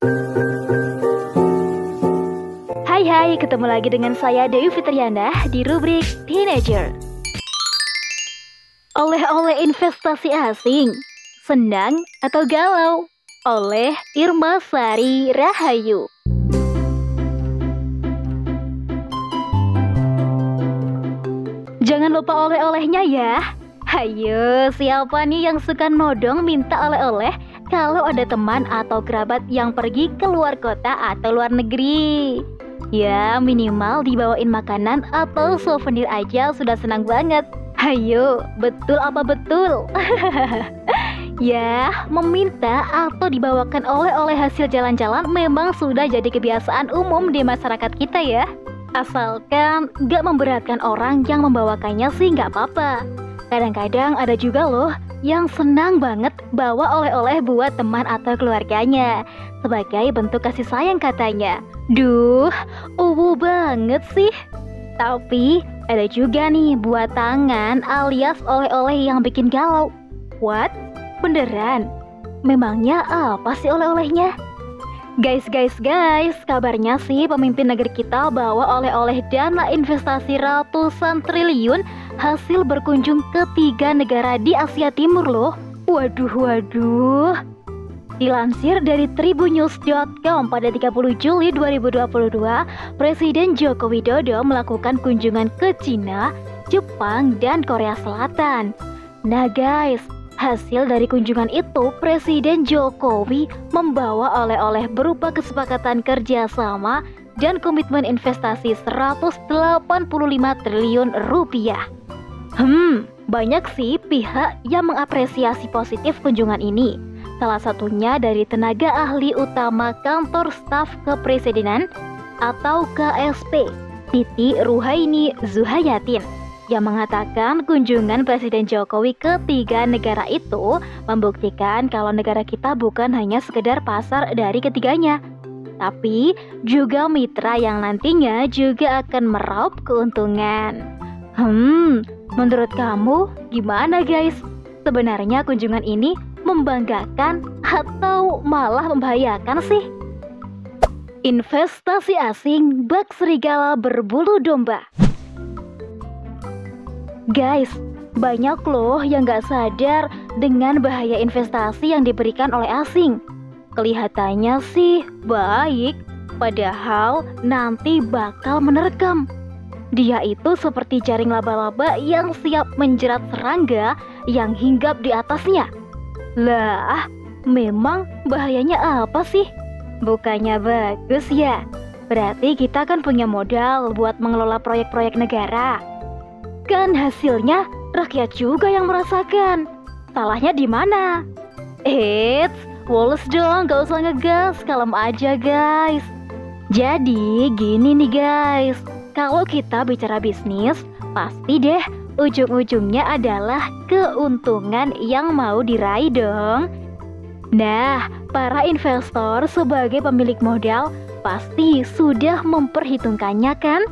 Hai hai, ketemu lagi dengan saya Dewi Fitriana di rubrik Teenager. Oleh-oleh investasi asing, senang atau galau? Oleh Irma Sari Rahayu. Jangan lupa oleh-olehnya ya. Hayo, siapa nih yang suka nodong minta oleh-oleh kalau ada teman atau kerabat yang pergi ke luar kota atau luar negeri? Ya, minimal dibawain makanan atau souvenir aja sudah senang banget. Hayo, betul apa betul? ya, meminta atau dibawakan oleh-oleh hasil jalan-jalan memang sudah jadi kebiasaan umum di masyarakat kita ya. Asalkan gak memberatkan orang yang membawakannya sih gak apa-apa. Kadang-kadang ada juga loh yang senang banget bawa oleh-oleh buat teman atau keluarganya sebagai bentuk kasih sayang katanya. Duh, uwu banget sih. Tapi ada juga nih buat tangan alias oleh-oleh yang bikin galau. What? Beneran? Memangnya apa sih oleh-olehnya? Guys, guys, guys, kabarnya sih pemimpin negeri kita bawa oleh-oleh dana investasi ratusan triliun hasil berkunjung ke tiga negara di Asia Timur loh. Waduh, waduh. Dilansir dari tribunnews.com pada 30 Juli 2022, Presiden Joko Widodo melakukan kunjungan ke Cina, Jepang, dan Korea Selatan. Nah guys, Hasil dari kunjungan itu, Presiden Jokowi membawa oleh-oleh berupa kesepakatan kerjasama dan komitmen investasi 185 triliun rupiah. Hmm, banyak sih pihak yang mengapresiasi positif kunjungan ini. Salah satunya dari tenaga ahli utama kantor staf kepresidenan atau KSP, Titi Ruhaini Zuhayatin yang mengatakan kunjungan Presiden Jokowi ke tiga negara itu membuktikan kalau negara kita bukan hanya sekedar pasar dari ketiganya, tapi juga mitra yang nantinya juga akan meraup keuntungan. Hmm, menurut kamu gimana guys? Sebenarnya kunjungan ini membanggakan atau malah membahayakan sih? Investasi asing bak serigala berbulu domba. Guys, banyak loh yang gak sadar dengan bahaya investasi yang diberikan oleh asing. Kelihatannya sih baik, padahal nanti bakal menerkam. Dia itu seperti jaring laba-laba yang siap menjerat serangga yang hinggap di atasnya. Lah, memang bahayanya apa sih? Bukannya bagus ya? Berarti kita kan punya modal buat mengelola proyek-proyek negara. Kan hasilnya rakyat juga yang merasakan. Salahnya di mana? Eits, Wallace dong, gak usah ngegas, kalem aja guys. Jadi gini nih guys, kalau kita bicara bisnis, pasti deh ujung-ujungnya adalah keuntungan yang mau diraih dong. Nah, para investor sebagai pemilik modal pasti sudah memperhitungkannya kan?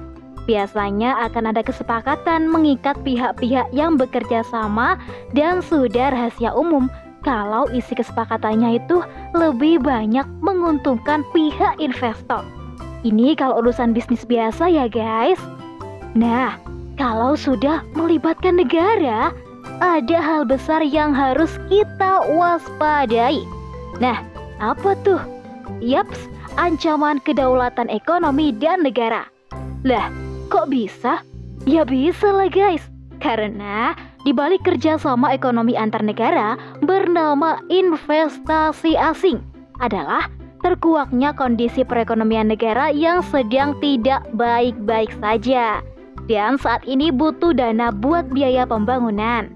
Biasanya akan ada kesepakatan mengikat pihak-pihak yang bekerja sama dan sudah rahasia umum kalau isi kesepakatannya itu lebih banyak menguntungkan pihak investor. Ini kalau urusan bisnis biasa ya guys. Nah, kalau sudah melibatkan negara, ada hal besar yang harus kita waspadai. Nah, apa tuh? Yaps, ancaman kedaulatan ekonomi dan negara. Lah, Kok bisa? Ya bisa lah guys. Karena di balik kerjasama ekonomi antar negara bernama investasi asing adalah terkuaknya kondisi perekonomian negara yang sedang tidak baik-baik saja. Dan saat ini butuh dana buat biaya pembangunan.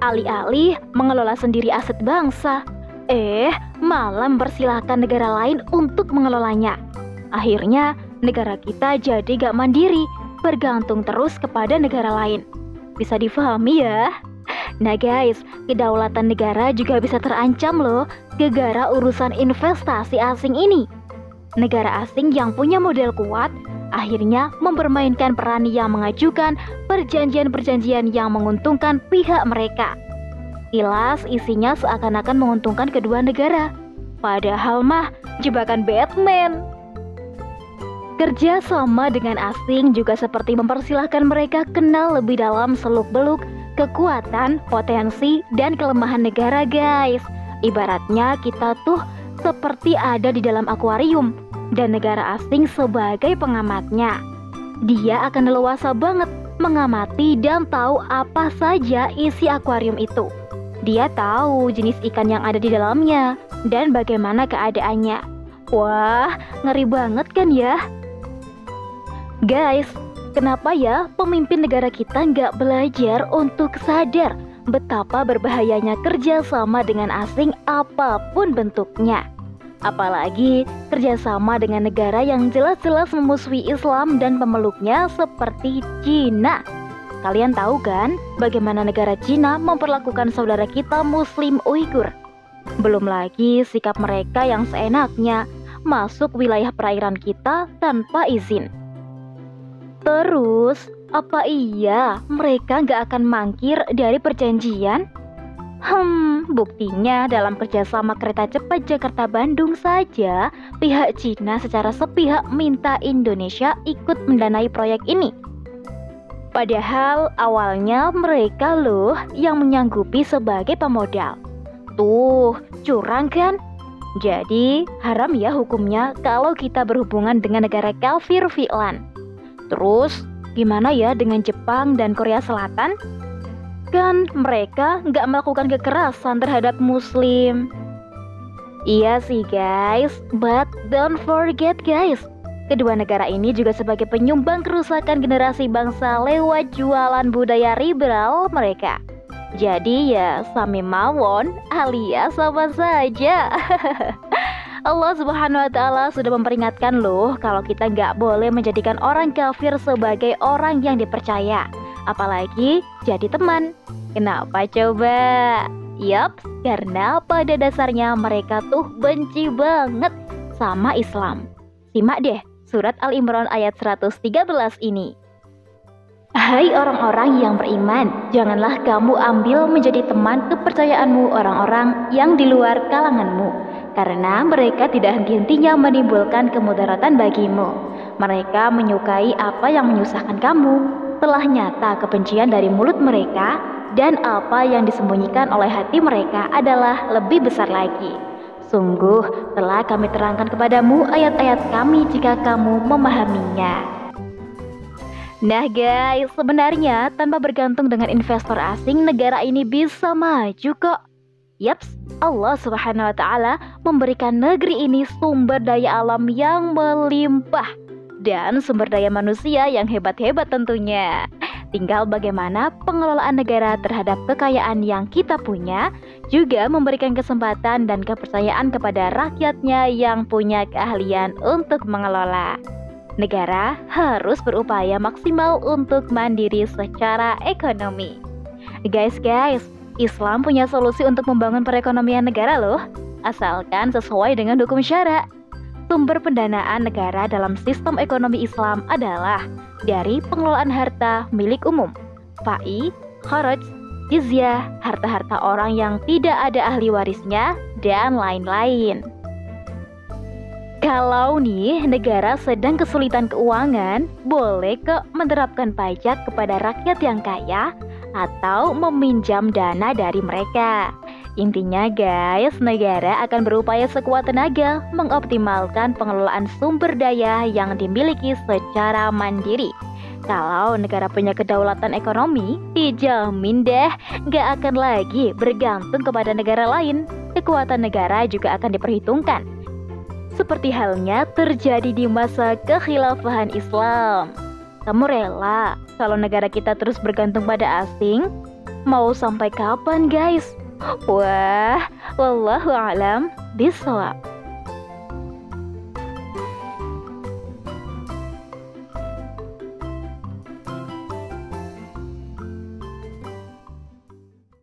Alih-alih mengelola sendiri aset bangsa, eh malah mempersilahkan negara lain untuk mengelolanya. Akhirnya negara kita jadi gak mandiri, bergantung terus kepada negara lain. Bisa difahami ya? Nah guys, kedaulatan negara juga bisa terancam loh gegara urusan investasi asing ini. Negara asing yang punya model kuat akhirnya mempermainkan peran yang mengajukan perjanjian-perjanjian yang menguntungkan pihak mereka. Ilas isinya seakan-akan menguntungkan kedua negara. Padahal mah jebakan Batman. Kerja sama dengan asing juga seperti mempersilahkan mereka kenal lebih dalam seluk-beluk kekuatan, potensi, dan kelemahan negara guys. Ibaratnya kita tuh seperti ada di dalam akuarium dan negara asing sebagai pengamatnya. Dia akan leluasa banget mengamati dan tahu apa saja isi akuarium itu. Dia tahu jenis ikan yang ada di dalamnya dan bagaimana keadaannya. Wah, ngeri banget kan ya? Guys, kenapa ya pemimpin negara kita nggak belajar untuk sadar betapa berbahayanya kerjasama dengan asing apa pun bentuknya? Apalagi kerjasama dengan negara yang jelas-jelas memusuhi Islam dan pemeluknya seperti Cina. Kalian tahu kan bagaimana negara Cina memperlakukan saudara kita Muslim Uighur? Belum lagi sikap mereka yang seenaknya masuk wilayah perairan kita tanpa izin. Terus, apa iya mereka nggak akan mangkir dari perjanjian? Hmm, buktinya dalam kerjasama kereta cepat Jakarta-Bandung saja, pihak Cina secara sepihak minta Indonesia ikut mendanai proyek ini. Padahal awalnya mereka loh yang menyanggupi sebagai pemodal. Tuh, curang kan? Jadi, haram ya hukumnya kalau kita berhubungan dengan negara kafir fi'lan. Terus, gimana ya dengan Jepang dan Korea Selatan? Kan mereka nggak melakukan kekerasan terhadap Muslim. Iya sih guys, but don't forget guys, kedua negara ini juga sebagai penyumbang kerusakan generasi bangsa lewat jualan budaya liberal mereka. Jadi ya sami mawon alias sama saja. Allah Subhanahu wa Ta'ala sudah memperingatkan loh kalau kita nggak boleh menjadikan orang kafir sebagai orang yang dipercaya, apalagi jadi teman. Kenapa coba? Yap, karena pada dasarnya mereka tuh benci banget sama Islam. Simak deh surat Al-Imran ayat 113 ini. Hai orang-orang yang beriman, janganlah kamu ambil menjadi teman kepercayaanmu orang-orang yang di luar kalanganmu karena mereka tidak henti-hentinya menimbulkan kemudaratan bagimu. Mereka menyukai apa yang menyusahkan kamu. Telah nyata kebencian dari mulut mereka dan apa yang disembunyikan oleh hati mereka adalah lebih besar lagi. Sungguh telah kami terangkan kepadamu ayat-ayat kami jika kamu memahaminya. Nah guys, sebenarnya tanpa bergantung dengan investor asing, negara ini bisa maju kok. Yaps, Allah Subhanahu wa taala memberikan negeri ini sumber daya alam yang melimpah dan sumber daya manusia yang hebat-hebat tentunya. Tinggal bagaimana pengelolaan negara terhadap kekayaan yang kita punya juga memberikan kesempatan dan kepercayaan kepada rakyatnya yang punya keahlian untuk mengelola. Negara harus berupaya maksimal untuk mandiri secara ekonomi. Guys, guys, Islam punya solusi untuk membangun perekonomian negara loh, asalkan sesuai dengan hukum syara. Sumber pendanaan negara dalam sistem ekonomi Islam adalah dari pengelolaan harta milik umum, fai, kharaj, jizyah, harta-harta orang yang tidak ada ahli warisnya, dan lain-lain. Kalau nih negara sedang kesulitan keuangan, boleh kok menerapkan pajak kepada rakyat yang kaya atau meminjam dana dari mereka. Intinya guys, negara akan berupaya sekuat tenaga mengoptimalkan pengelolaan sumber daya yang dimiliki secara mandiri. Kalau negara punya kedaulatan ekonomi, dijamin deh gak akan lagi bergantung kepada negara lain. Kekuatan negara juga akan diperhitungkan. Seperti halnya terjadi di masa kekhilafahan Islam. Kamu rela kalau negara kita terus bergantung pada asing? Mau sampai kapan guys? Wah, wallahu alam bisawab.